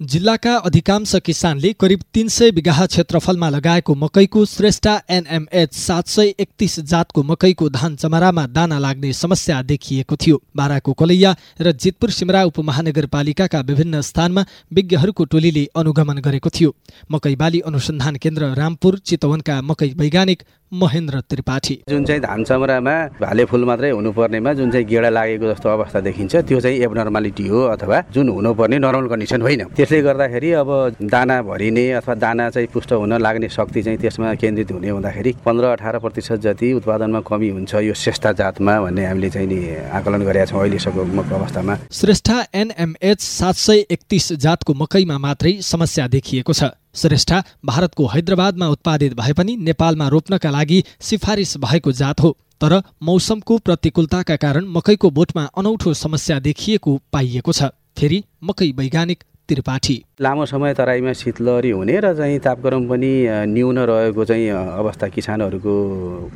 जिल्लाका अधिकांश किसानले करिब तीन सय बिघा क्षेत्रफलमा लगाएको मकैको श्रेष्ठा एनएमएच सात सय एकतिस जातको मकैको धान चमरामा दाना लाग्ने समस्या देखिएको थियो। बाराको कलैया र जितपुर सिमरा उपमहानगरपालिकाका विभिन्न स्थानमा विज्ञहरूको टोलीले अनुगमन गरेको थियो। मकै बाली अनुसन्धान केन्द्र रामपुर चितवनका मकै वैज्ञानिक महेन्द्र त्रिपाठी। जुन चाहिँ धान चमरामा भाले फुल मात्रै हुनुपर्नेमा जुन चाहिँ गेडा लागेको जस्तो अवस्था देखिन्छ त्यो चाहिँ एबनर्मालिटी हो अथवा जुन हुनुपर्ने नर्मल कन्डिसन होइन। त्यसले गर्दाखेरि अब दाना भरिने अथवा दाना चाहिँ पुष्ट हुन लाग्ने शक्ति चाहिँ त्यसमा केन्द्रित हुने हुँदाखेरि पन्ध्र अठार प्रतिशत जति उत्पादनमा कमी हुन्छ यो श्रेष्ठ जातमा भन्ने हामीले चाहिँ नि आकलन गरेका छौँ अहिलेसम्मको अवस्थामा। श्रेष्ठा एनएमएच सात सय एकतिस जातको मकैमा मात्रै समस्या देखिएको छ। श्रेष्ठा भारतको हैदराबादमा उत्पादित भए पनि नेपालमा रोप्नका लागि सिफारिस भएको जात हो। तर मौसमको प्रतिकूलताका कारण मकैको बोटमा अनौठो समस्या देखिएको पाइएको छ। फेरि मकै वैज्ञानिक त्रिपाठी। लामो समय तराईमा शीतलहरी हुने र चाहिँ तापक्रम पनि न्यून रहेको चाहिँ अवस्था किसानहरूको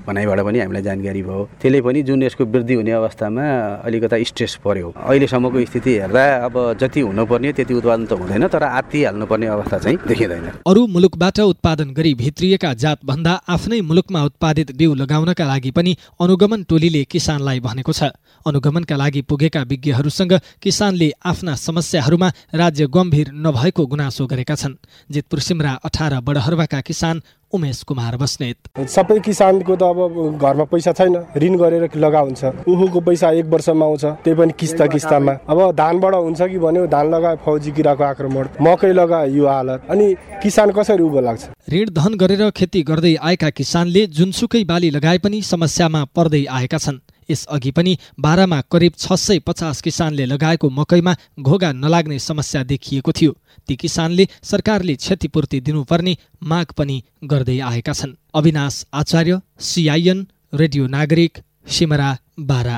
भनाइबाट पनि हामीलाई जानकारी भयो। त्यसले पनि जुन यसको वृद्धि हुने अवस्थामा अलिकता स्ट्रेस पर्यो। अहिलेसम्मको स्थिति हेर्दा अब जति हुनुपर्ने त्यति उत्पादन त हुँदैन तर आत्ति हाल्नुपर्ने अवस्था चाहिँ देखिँदैन। अरू मुलुकबाट उत्पादन गरी भित्रिएका जात भन्दा आफ्नै मुलुकमा उत्पादित बिउ लगाउनका लागि पनि अनुगमन टोलीले किसानलाई भनेको छ। अनुगमनका लागि पुगेका विज्ञहरूसँग किसानले आफ्ना समस्याहरूमा राज्य गम्भीर नभएको गुनासो गरेका छन्। जितपुर सिमरा अठार बडहरुवाका किसान उमेश कुमार बस्नेत। सबै किसानको त अब घरमा पैसा छैन। ऋण गरेर लगा हुन्छ। उहुको पैसा एक वर्षमा आउँछ। त्यही पनि किस्ता किस्तामा। अब धानबाट हुन्छ कि भन्यो धान लगाए फौजी किराको आक्रमण। मकै लगाए यो हालत। अनि किसान कसरी उभो लाग्छ? ऋण धन गरेर खेती गर्दै आएका किसानले जुनसुकै बाली लगाए पनि समस्यामा पर्दै आएका छन्। यसअघि पनि बाह्रमा करिब छ सय पचास किसानले लगाएको मकैमा घोगा नलाग्ने समस्या देखिएको थियो। ती किसानले सरकारले क्षतिपूर्ति दिनुपर्ने माग पनि गर्दै आएका छन्। अविनाश आचार्य सिआइएन रेडियो नागरिक सिमरा बारा।